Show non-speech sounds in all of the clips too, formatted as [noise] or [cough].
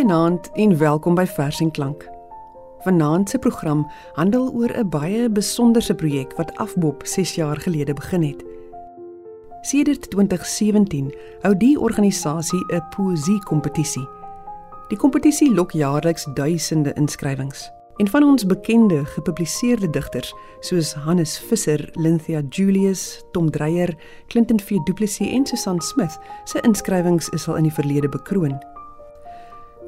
Goeienaand en welkom by Vers en Klank. Vanaand se program handel oor 'n baie besonderse projek wat Afbop 6 jaar gelede begin het. Sedert 2017 hou die organisasie 'n poesiekompetisie. Die kompetisie lok jaarliks duisende inskrywings. En van ons bekende gepubliseerde digters soos Hannes Visser, Lynthia Julius, Tom Dreyer, Clinton V Du Plessis en Susan Smith se inskrywings is al in die verlede bekroon.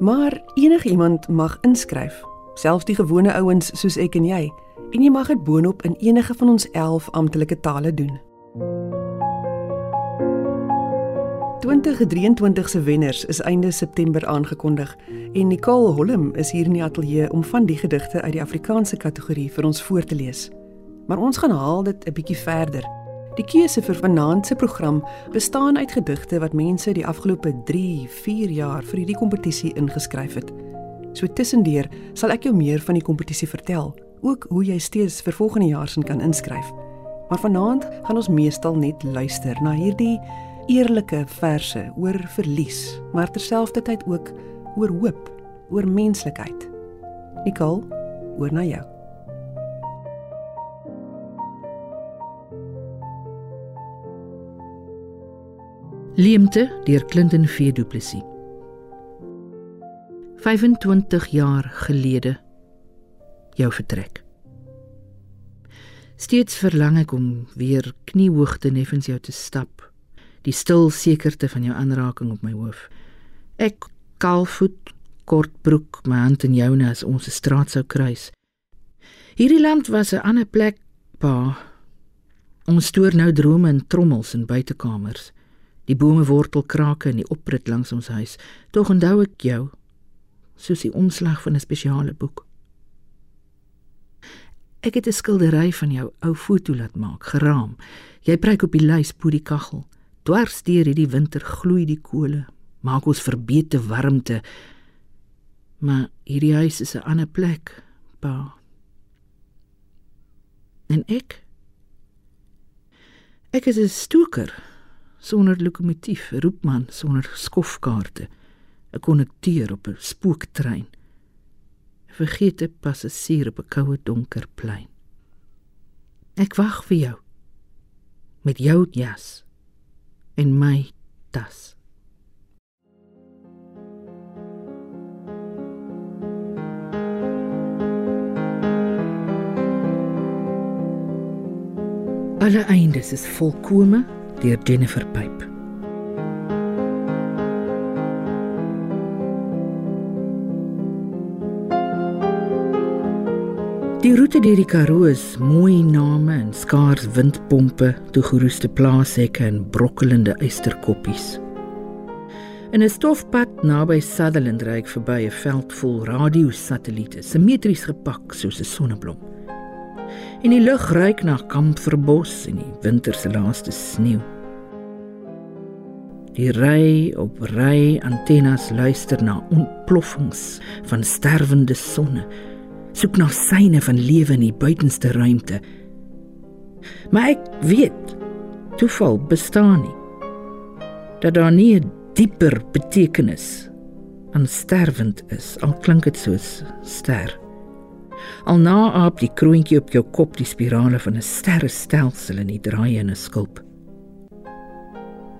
Maar enigiemand mag inskryf, selfs die gewone ouens soos ek en jy, en jy mag dit boonop in enige van ons 11 amptelike tale doen. 2023 se wenners is einde September aangekondig en Nicole Holm is hier in die ateljee om van die gedigte uit die Afrikaanse kategorie vir ons voor te lees. Maar ons gaan haal dit 'n bietjie verder. Die keuse vir vanaand se program bestaan uit gedigte wat mense die afgelope 3, 4 jaar vir hierdie kompetisie ingeskryf het. So tussendeur sal ek jou meer van die kompetisie vertel, ook hoe jy steeds vir volgende jaar sin kan inskryf. Maar vanaand gaan ons meestal net luister na hierdie eerlike verse oor verlies, maar terselfdertyd ook oor hoop, oor menslikheid. Nicole, oor na jou. Leemte deur Clinton V Du Plessis. 25 jaar gelede jou vertrek. Steeds verlang ek om weer kniehoogte neffens jou te stap die stil sekerte van jou aanraking op my hoof. Ek kaalvoet, kort broek, my hand in joune as ons 'n straat sou kruis. Hierdie land was 'n ander plek, pa. Ons stoor nou drome in trommels in buitekamers. Die bome wortel krake in die oprit langs ons huis. Tog onthou ek jou soos die omslag van 'n spesiale boek. Ek het 'n skildery van jou ou foto laat maak, geraam. Jy preek op die lys bo die kaggel. Dwars deur hierdie winter gloei die kole, maak ons verbete warmte. Maar hierdie huis is 'n ander plek, pa. En ek? Ek is 'n stoker sonder lokomotief, 'n roepman sonder skofkaarte, 'n konnekteur op 'n spooktrein. 'n Vergete passasier op 'n koue donker plein. Ek wag vir jou met jou jas en my tas. Alle eindes is volkome deur Jennifer Pipe. Die roete deur die Karoo is mooi name en skaars windpompe, toegeroeste plaashekke en brokkelende eysterkoppies. In 'n stofpad naby Sutherland ry ek verby 'n veld vol radiosatelliete, simmetries gepak soos 'n sonneblom. En die lug ruik na kamferbos en die winter se laaste sneeu. Die ry op ry antennes luister na ontploffings van sterwende sonne soek na syne van lewe in die buitenste ruimte. Maar ek weet toeval bestaan nie. Dat daar nie 'n dieper betekenis aan sterwend is, al klink dit soos ster. Al na op die kroontjie op jou kop die spirale van 'n sterrestelsel in die draai in 'n skulp.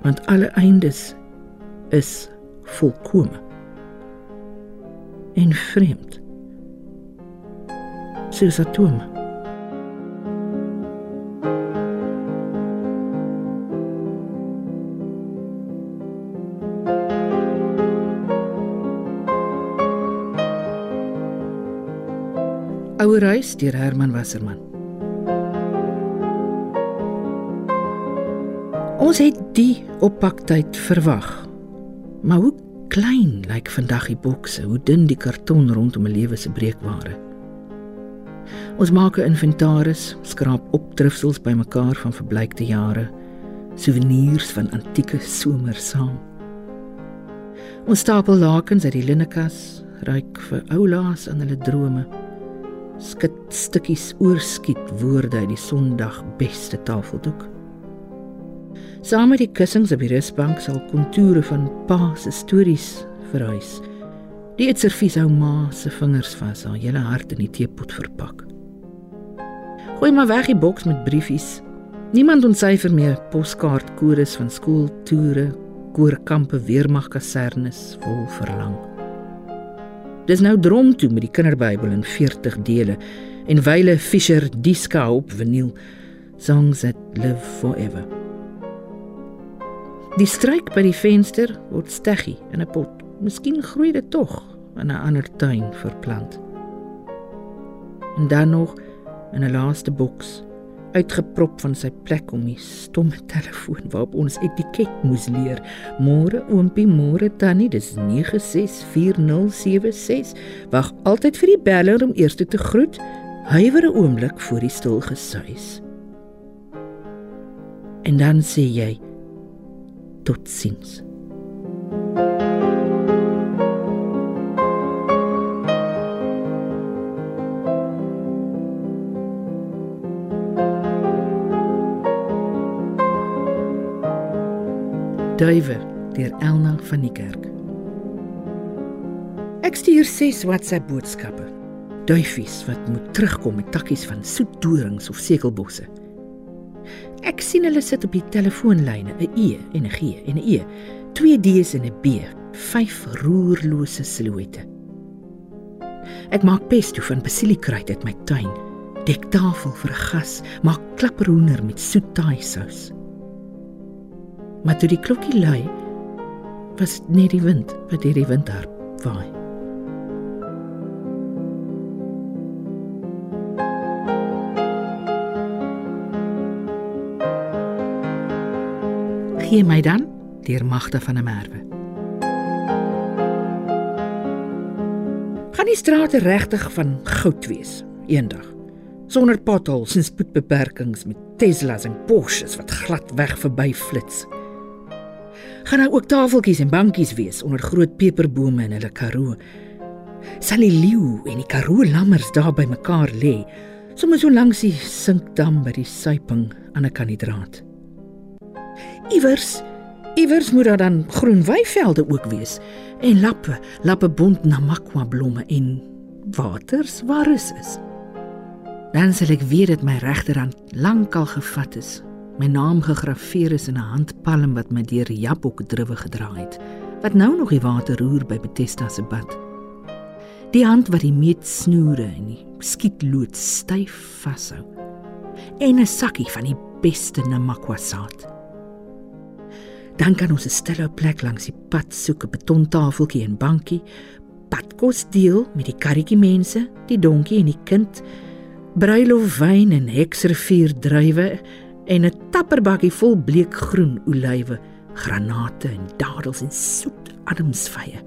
Want alle eindes is volkome en vreemd soos atome. Ouerhuis deur Herman Wasserman. Ons het die oppaktyd verwag. Maar hoe klein lyk vandag die bokse, hoe dun die karton rondom 'n lewe se breekware. Ons maak 'n inventaris, skraap opdrifsels bymekaar van verbleikte jare, souvenirs van antieke somer saam. Ons stapel lakens uit die linnekas, ryk vir oulaas aan hulle drome. Skit stukkies oorskiet woorde uit die Sondag beste tafeldoek. Saam met die kussings op die rusbank sal kontoure van pa se stories verhuis. Die eetservies hou ma se vingers vas, haar hele hart in die teepot verpak. Gooi maar weg die boks met briefies. Niemand ontsyfer meer poskaartkodes van skooltoere, koorkampe, weermagkasernes vol verlang. Dis nou drom toe met die kinderbybel in 40 dele en wyle Fisher diska op vinyl songs that live forever. Die struik by die venster word steggie in 'n pot. Miskien groei dit tog in 'n ander tuin verplant. En dan nog in 'n laaste boks uitgeprop van sy plek om die stomme telefoon waarop ons etiket moes leer. Môre oompie, môre tannie, dis 964076. Wag altyd vir die beller om eers te groet. Huiwer 'n oomblik voor die stil gesuis. En dan sê jy totsiens. Duiwe deur Elna van die kerk. Ek stuur 6 WhatsApp boodskappe. Duifies wat moet terugkom met takkies van soet dorings of sekelbosse. Ek sien hulle sit op die telefoonlyne, 'n E en 'n G en 'n E, twee D's en 'n B, vyf roerlose silhouette. Ek maak pesto van basiliekruid uit my tuin, dek tafel vir 'n gas, maak klapperhoender met soet taai sous. Maar toe die klokkie lui, was dit net die wind wat deur die windharp waai. Gee my dan deur magte van 'n merwe. Gaan die strate regtig van goud wees eendag sonder potholes en spoedbeperkings met Teslas en Porsches wat glad weg verby flits gaan daar ook tafeltjies en bankies wees onder groot peperbome in hulle karoo. Sal die leeu en die karoo lammers daar by mekaar lê, sommer so langs die sinkdam by die suiping aan 'n kandidaat. Iewers, iewers moet daar dan groen weivelde ook wees en lappe, lappe bont namakwa blomme en waters waar is is. Dan sal ek weet dit my regterhand lankal gevat is My naam gegraveer is in 'n handpalm wat my deur Jabok druwe gedra het, wat nou nog die water roer by Betesta se bad. Die hand wat die meetsnoere en die skietlood styf vashou. En 'n sakkie van die beste namakwasaad. Dan kan ons 'n stille plek langs die pad soek, 'n betontafeltjie en bankie, padkos deel met die karretjie mense, die donkie en die kind, bruilof wyn en heksrivier druiwe en 'n tapperbakkie vol bleekgroen olywe, granate en dadels en soet ademsvye.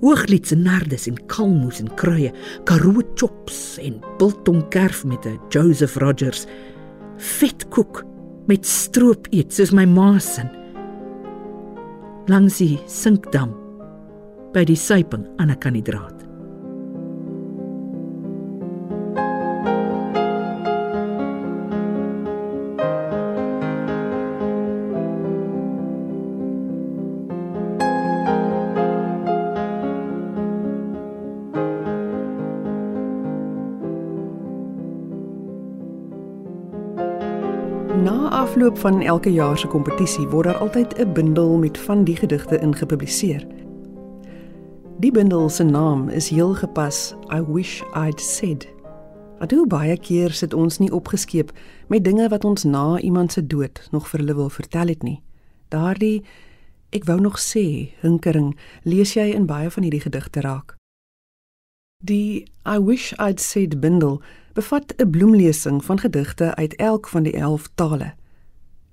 Hooglied se nardes en kalmoes en kruie, karoo chops en biltong kerf met 'n Joseph Rogers vetkoek met stroop eet soos my ma se. Langs die sinkdam by die suiping aan 'n kandidaat. Na afloop van elke jaar se kompetisie word daar altyd 'n bundel met van die gedigte ingepubliseer. Die bundel se naam is heel gepas I wish I'd said. Want hoe baie keer sit ons nie opgeskeep met dinge wat ons na iemand se dood nog vir hulle wil vertel het nie. Daardie ek wou nog sê hinkering lees jy in baie van hierdie gedigte raak. Die I wish I'd said bundel bevat 'n bloemlesing van gedigte uit elk van die 11 tale.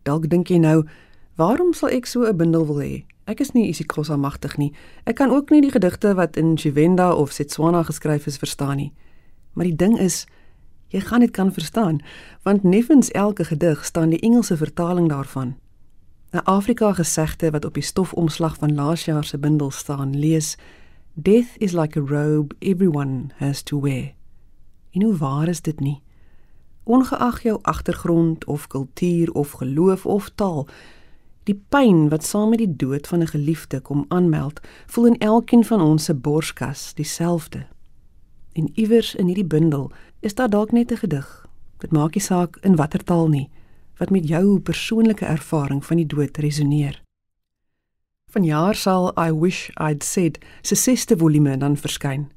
Dalk dink jy nou, waarom sal ek so 'n bundel wil hê? Ek is nie isiXhosa magtig nie. Ek kan ook nie die gedigte wat in Tshivenda of Setswana geskryf is verstaan nie. Maar die ding is, jy gaan dit kan verstaan, want neffens elke gedig staan die Engelse vertaling daarvan. 'n Afrika gesegde wat op die stofomslag van laas jaar se bundel staan, lees: Death is like a robe everyone has to wear. En hoe waar is dit nie? Ongeag jou agtergrond of kultuur of geloof of taal, Die pyn wat saam met die dood van 'n geliefde kom aanmeld, voel in elkeen van ons se borskas dieselfde. En iewers in hierdie bundel is daar dalk net 'n gedig. Dit maak nie saak in watter taal nie, wat met jou persoonlike ervaring van die dood resoneer. Vanjaar sal I Wish I'd Said se sesde volume dan verskyn.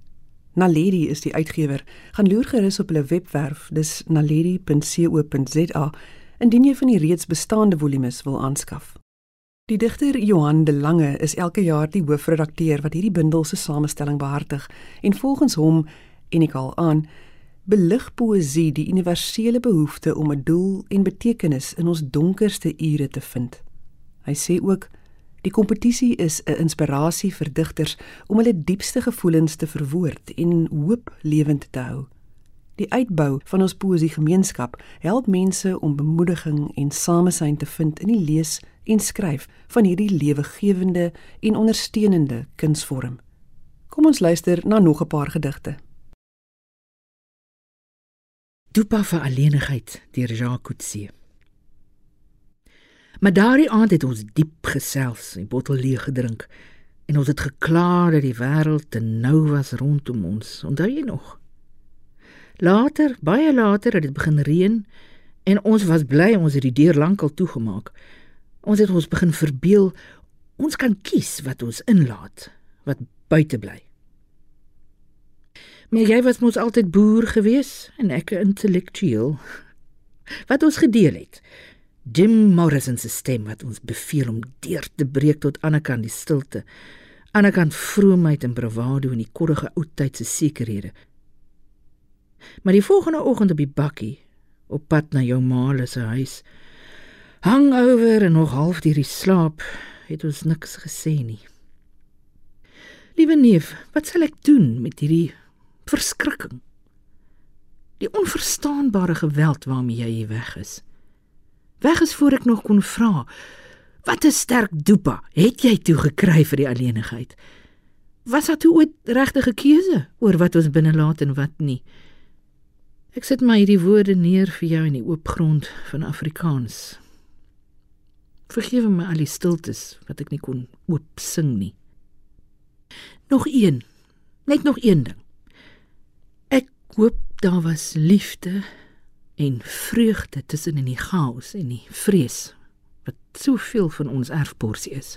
Naledi is die uitgewer. Gaan loer gerus op hulle webwerf, dis naledi.co.za indien jy van die reeds bestaande volumes wil aanskaf. Die digter Johan de Lange is elke jaar die hoofredakteur wat hierdie bundel se samestelling behartig en volgens hom en ek al aan belig poësie die universele behoefte om 'n doel en betekenis in ons donkerste ure te vind. Hy sê ook Die kompetisie is 'n inspirasie vir digters om hulle diepste gevoelens te verwoord en hoop lewend te hou. Die uitbou van ons poësiegemeenskap help mense om bemoediging en samesyn te vind in die lees en skryf van hierdie lewegewende en ondersteunende kunsvorm. Kom ons luister na nog 'n paar gedigte. Dupa vir alleenigheid deur Jacques Coetzee. Maar daardie aand het ons diep gesels, 'n bottel leeg gedrink en ons het gekla dat die wêreld te nou was rondom ons. Onthou jy nog? Later, baie later het dit begin reën en ons was bly ons het die deur lankal toegemaak. Ons het ons begin verbeel ons kan kies wat ons inlaat, wat buite bly. Maar jy was mos altyd boer gewees en ek 'n intellektueel. Wat ons gedeel het. Jim Morrison se stem wat ons beveel om deur te breek tot ander kant die stilte. Ander kant vroomheid en bravado in die korrige ou tyd se sekerhede. Maar die volgende oggend op die bakkie op pad na jou ma se huis hang oor en nog half deur die slaap het ons niks gesê nie. Liewe neef, wat sal ek doen met hierdie verskrikking? Die onverstaanbare geweld waarmee jy hier weg is. Weg is voor ek nog kon vra. Wat 'n sterk doepa het jy toe gekry vir die alleenigheid? Was dit ooit regte keuse oor wat ons binne laat en wat nie? Ek sit my hierdie woorde neer vir jou in die oop grond van Afrikaans. Vergewe my al die stiltes wat ek nie kon oop sing nie. Nog een. Net nog een ding. Ek hoop daar was liefde en vreugde tussen in die chaos en die vrees wat soveel van ons erfporsie is.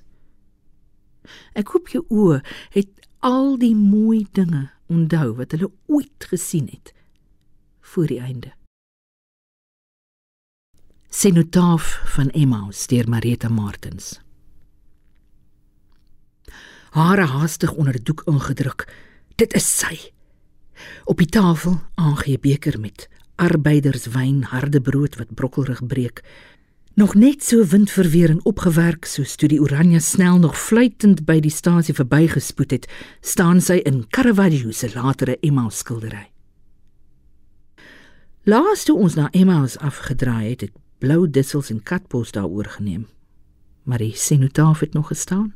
Ek hoop jou oë het al die mooi dinge onthou wat hulle ooit gesien het voor die einde. Sinotaaf van Emmaus deur Marita Martens. Hare haastig onder doek ingedruk. Dit is sy. Op die tafel aangee beker met arbeiderswyn, harde brood wat brokkelrig breek. Nog net so windverweer en opgewerk soos toe die Oranje snel nog fluitend by die stasie verbygespoed het, staan sy in Caravaggio se latere Emmaus skildery. Laas toe ons na Emmaus afgedraai het, het blou dissels en katpos daaroor geneem. Maar die senotaaf het nog gestaan.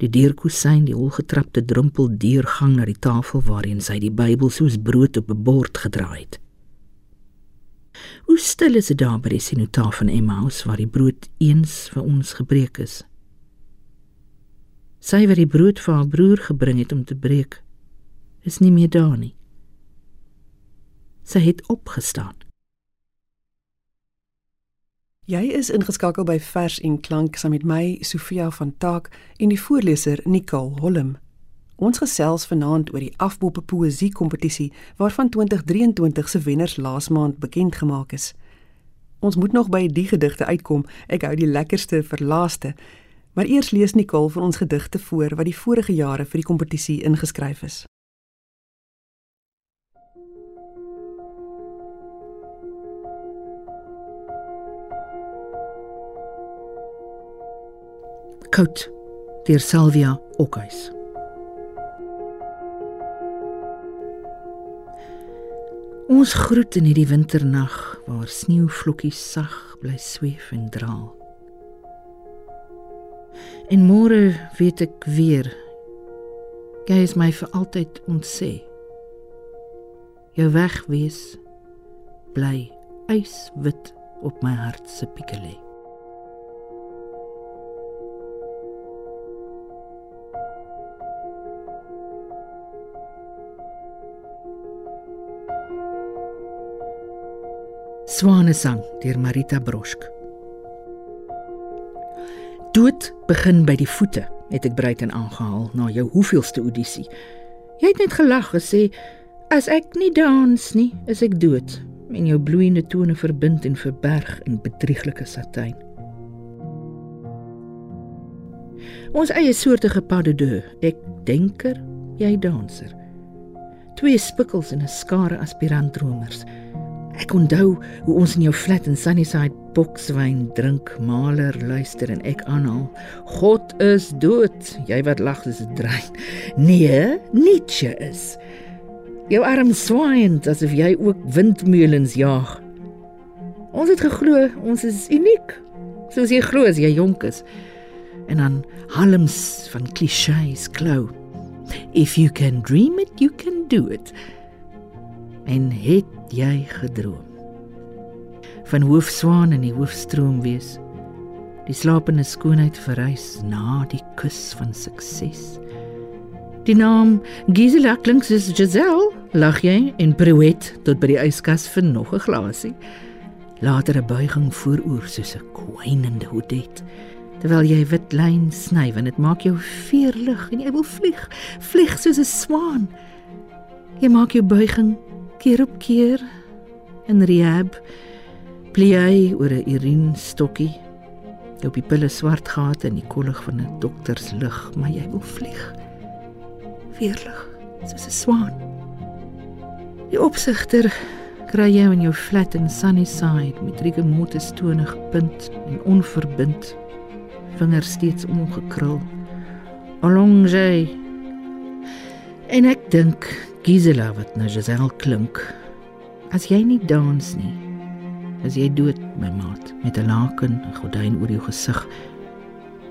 Die deurkusyn, die holgetrapte drumpel deurgang na die tafel waarheen sy die Bybel soos brood op 'n bord gedraai het. Hoe stil is dit daar by die sinotaaf van Emmaus waar die brood eens vir ons gebreek is. Sy wat die brood vir haar broer gebring het om te breek, is nie meer daar nie. Sy het opgestaan. Jy is ingeskakel by Vers en Klank saam met my Sofia van Taak en die voorleser Nicole Holm. Ons gesels vanaand oor die afboppe poësie kompetisie waarvan 2023 se wenners laas maand bekend gemaak is. Ons moet nog by die gedigte uitkom. Ek hou die lekkerste vir laaste. Maar eers lees Nicole vir ons gedigte voor wat die vorige jare vir die kompetisie ingeskryf is. Kout deur Salvia Okhuis. Ons groet in hierdie winternag waar sneeuvlokkies sag bly sweef en draal. En môre weet ek weer jy is my vir altyd ontsê. Jou wegwees bly yswit op my hart se piekelie. Swanesang deur Marita Brosk. Dood begin by die voete, het ek Bruiten aangehaal na jou hoeveelste audisie. Jy het net gelag gesê as ek nie dans nie, is ek dood en jou bloeiende tone verbind en verberg in bedrieglike satijn. Ons eie soortige pas de deux, ek denker, jy danser. Twee spikkels in 'n skare aspirantdromers. Ek onthou hoe ons in jou flat in Sunnyside bokswyn drink, maler luister en ek aanhaal: God is dood. Jy wat lag soos 'n drein. Nee, Nietzsche is. Jou arm swaaiend asof jy ook windmeulens jaag. Ons het geglo ons is uniek. Soos jy glo as jy jonk is. En dan halms van klisjées klou. If you can dream it, you can do it. En het jy gedroom? Van hoofswaan in die hoofstroom wees. Die slapende skoonheid verrys na die kus van sukses. Die naam Gisela klink soos Giselle, lag jy en bruet tot by die yskas vir nog 'n glasie. Later 'n buiging vooroor soos 'n kwynende hoedet terwyl jy wit lyn sny want dit maak jou veerlig en jy wil vlieg vlieg soos 'n swaan jy maak jou buiging keer op keer in rehab plie oor 'n urine stokkie jou pupille swart gate in die kollig van 'n dokters lig maar jy wil vlieg veerlig soos 'n swaan die opsigter kry jy in jou flat in Sunnyside met drie gemote stone gepunt en onverbind vingers steeds omgekrul. Allongé. En ek dink Gisela wat na Giselle klink. As jy nie dans nie, as jy dood my maat met 'n laken en gordyn oor jou gesig.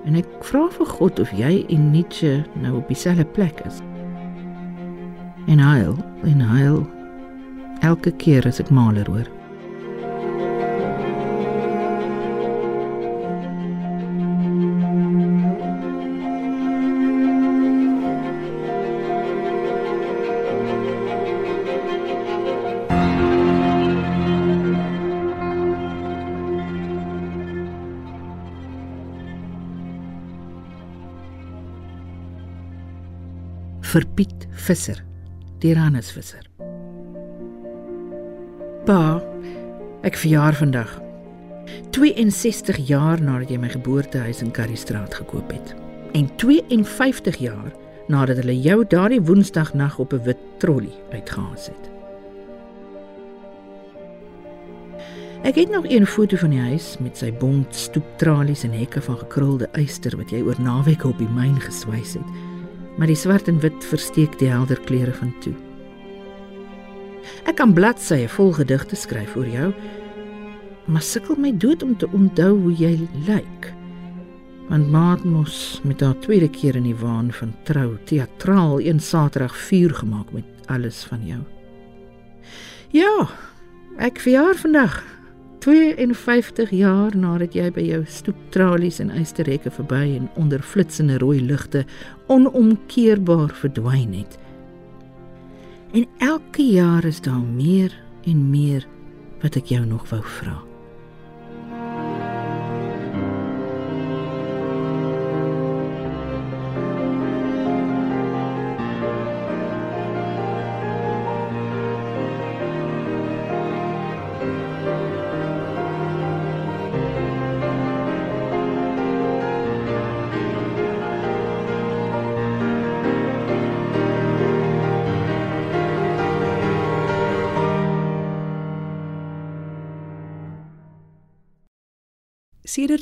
En ek vra vir God of jy en Nietzsche nou op dieselfde plek is. En huil, en huil elke keer as ek maler hoor. Vir Piet Visser, die Ranus Visser. Pa, ek verjaar vandag. 62 jaar nadat jy my geboortehuis in Curriestraat gekoop het en 52 jaar nadat hulle jou daardie woensdagnag op 'n wit trolly uitgehaas het. Ek het nog 'n foto van die huis met sy bont stoeptralies en hekke van gekrulde yster wat jy oor naweke op die myn geswys het maar die swart en wit versteek die helder kleure van toe. Ek kan bladsye vol gedigte skryf oor jou, maar sukkel my dood om te onthou hoe jy lyk. Want maat mos met haar tweede keer in die waan van trou teatraal een Saterdag vuur gemaak met alles van jou. Ja, ek verjaar vandag. 52 jaar nadat jy by jou stoeptralies en eysterhekke verby en onder flitsende rooi ligte onomkeerbaar verdwyn het. En elke jaar is daar meer en meer wat ek jou nog wou vra.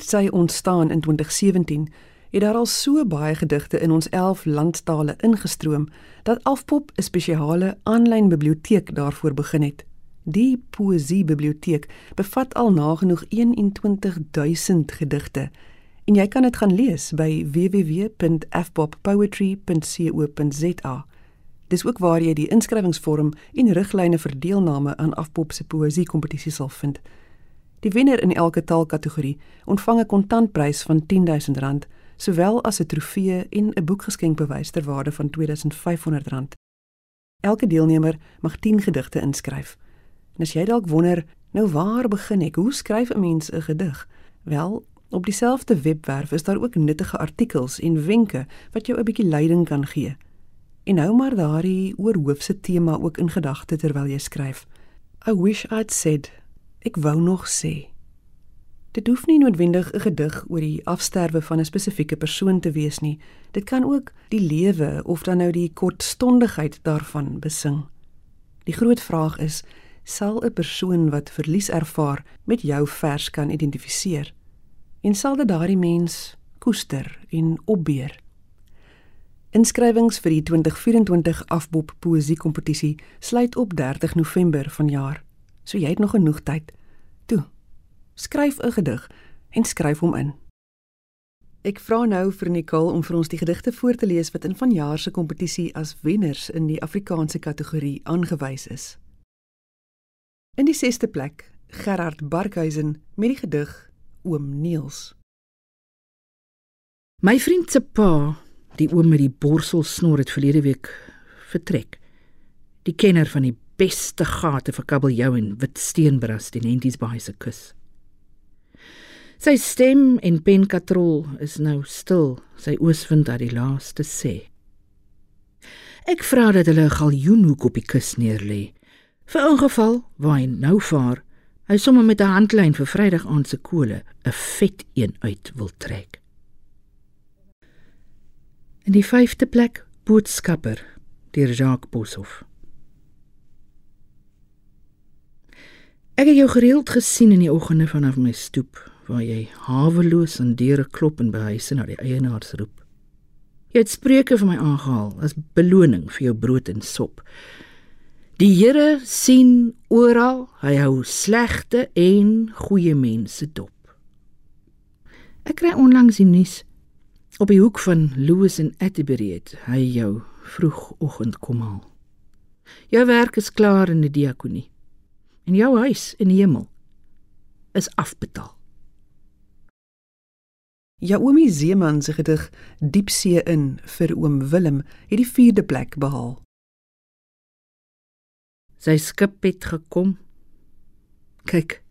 Sy ontstaan in 2017 het daar al so baie gedigte in ons 11 landtale ingestroom dat Afpop 'n spesiale aanlyn biblioteek daarvoor begin het. Die poesiebiblioteek bevat al nagenoeg 21000 gedigte en jy kan dit gaan lees by www.afpoppoetry.co.za. Dis ook waar jy die inskrywingsvorm en riglyne vir deelname aan Afpop se poesiekompetisie sal vind. Die wenner in elke taalkategorie ontvang 'n kontantprys van R10000, sowel as 'n trofee en 'n boekgeskenkbewys ter waarde van R2500. Elke deelnemer mag 10 gedigte inskryf. En as jy dalk wonder Nou waar begin ek? Hoe skryf 'n mens 'n gedig? Wel, op dieselfde webwerf is daar ook nuttige artikels en wenke wat jou 'n bietjie leiding kan gee. En hou maar daardie oorhoofse tema ook in gedagte terwyl jy skryf. I wish I'd said. Ek wou nog sê. Dit hoef nie noodwendig 'n gedig oor die afsterwe van 'n spesifieke persoon te wees nie. Dit kan ook die lewe of dan nou die kortstondigheid daarvan besing. Die groot vraag is, sal 'n persoon wat verlies ervaar met jou vers kan identifiseer? En sal dit daardie mens koester en opbeer? Inskrywings vir die 2024 Afbop Poesie Kompetisie sluit op 30 November vanjaar. So jy het nog genoeg tyd. Skryf 'n gedig en skryf hom in. Ek vra nou vir Nicole om vir ons die gedigte voor te lees wat in vanjaar se kompetisie as wenners in die Afrikaanse kategorie aangewys is. In die 6ste plek, Gerard Barkhuizen met die gedig Oom Niels. My vriend se pa, die oom met die borselsnor het verlede week vertrek. Die kenner van die beste gate vir kabeljou en wit steenbras teen Henties Bay se kus. Sy stem en penkatrol is nou stil. Sy ooswind het die laaste sê. Ek vra dat hulle 'n galjoenhoek op die kus neerlê. Vir ongeval waar hy nou vaar, hy sommer met 'n handlyn vir Vrydag aand se kole 'n vet een uit wil trek. In die 5de plek boodskapper deur Jacques Boshoff. Ek het jou gereeld gesien in die oggende vanaf my stoep waar jy haweloos aan deure klop en by huise na die eienaars roep. Jy het spreuke vir my aangehaal as beloning vir jou brood en sop. Die Here sien oral, hy hou slegte en goeie mense dop. Ek kry onlangs die nuus op die hoek van Louis en Atterbury het hy jou vroegoggend kom haal. Jou werk is klaar in die diakonie. En jou huis in die hemel is afbetaal. Jaomi Zeeman se gedig Diepsee in vir oom Willem het die 4de plek behaal. Sy skip het gekom. Kyk.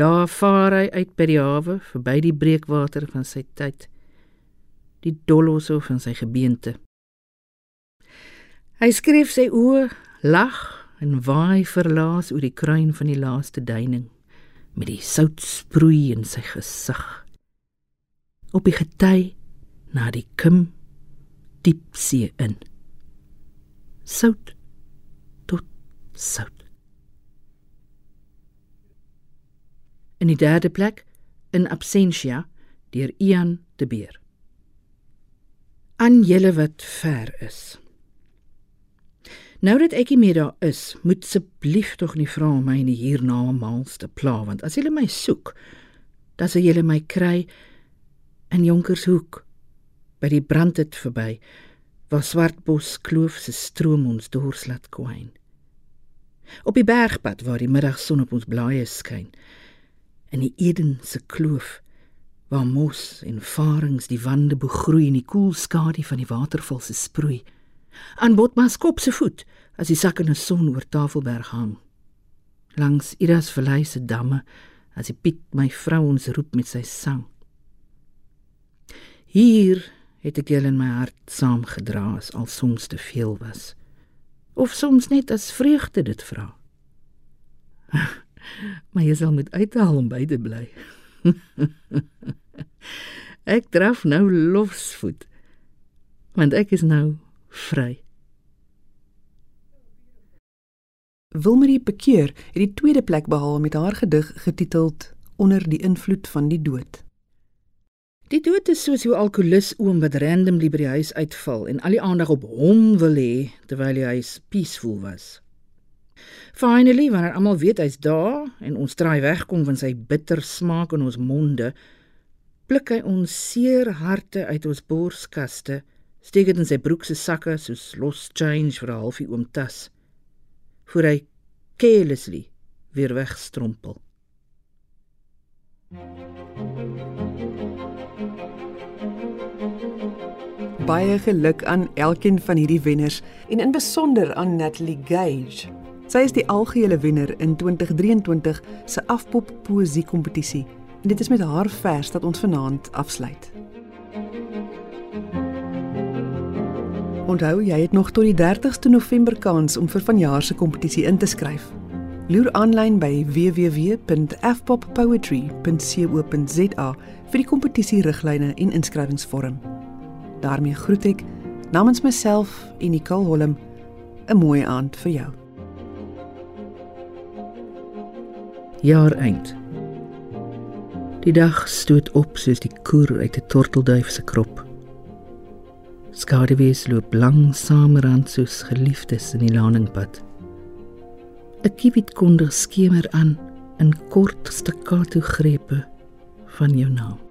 Daar vaar hy uit by die hawe, verby die breekwater van sy tyd. Die doloso van sy gebeente. Hy skryf sy oë, lag en waai verlaas oor die kruin van die laaste duining met die sout sproei in sy gesig op die gety na die kim diepsee in. Sout tot sout. In die derde plek in absentia deur Ian de Beer. Aan julle wat ver is. Nou dat ek meer daar is, moet asseblief tog nie vra om my in die hiernamaals te pla want as julle my soek, dan sal julle my kry in Jonkershoek by die brand het verby waar Swartbos kloof se stroom ons dors laat kwyn. Op die bergpad waar die middagson op ons blaaie skyn in die Eden se kloof waar mos en varings die wande begroei en die koel skadu van die waterval se sproei aan Botmas kop se voet as die sakkende son oor Tafelberg hang. Langs Idas vallei se damme as die Piet my vrou ons roep met sy sang Hier het ek julle in my hart saamgedra as al soms te veel was. Of soms net as vreugde dit vra. [laughs] maar jy sal moet uithaal om by te bly. [laughs] ek draf nou lofsvoet. Want ek is nou vry. Wilmarie Bekeer het die tweede plek behaal met haar gedig getiteld Onder die invloed van die dood. Die dood is soos 'n alkolikus oom wat randomly by die huis uitval en al die aandag op hom wil hê terwyl hy peaceful was. Finally, wanneer almal weet hy's daar en ons draai wegkom van sy bitter smaak in ons monde, pluk hy ons seer harte uit ons borskaste, steek dit in sy broek se sakke soos los change vir 'n halfie oom tas. Voor hy carelessly weer wegstrompel. Baie geluk aan elkeen van hierdie wenners en in besonder aan Natalie Gage. Sy is die algehele wenner in 2023 se Afpop poësie kompetisie en dit is met haar vers dat ons vanaand afsluit. Onthou, jy het nog tot die 30ste November kans om vir vanjaar se kompetisie in te skryf. Loer aanlyn by www.fpoppoetry.co.za vir die kompetisie riglyne en inskrywingsvorm. Daarmee groet ek namens myself en Nicole Holm 'n mooi aand vir jou. Jaar eind. Die dag stoot op soos die koer uit 'n tortelduif se krop. Skaduwees loop langsaam rand soos geliefdes in die laningpad. 'n Kiewit kondig skemer aan in kort staccato grepe van jou naam.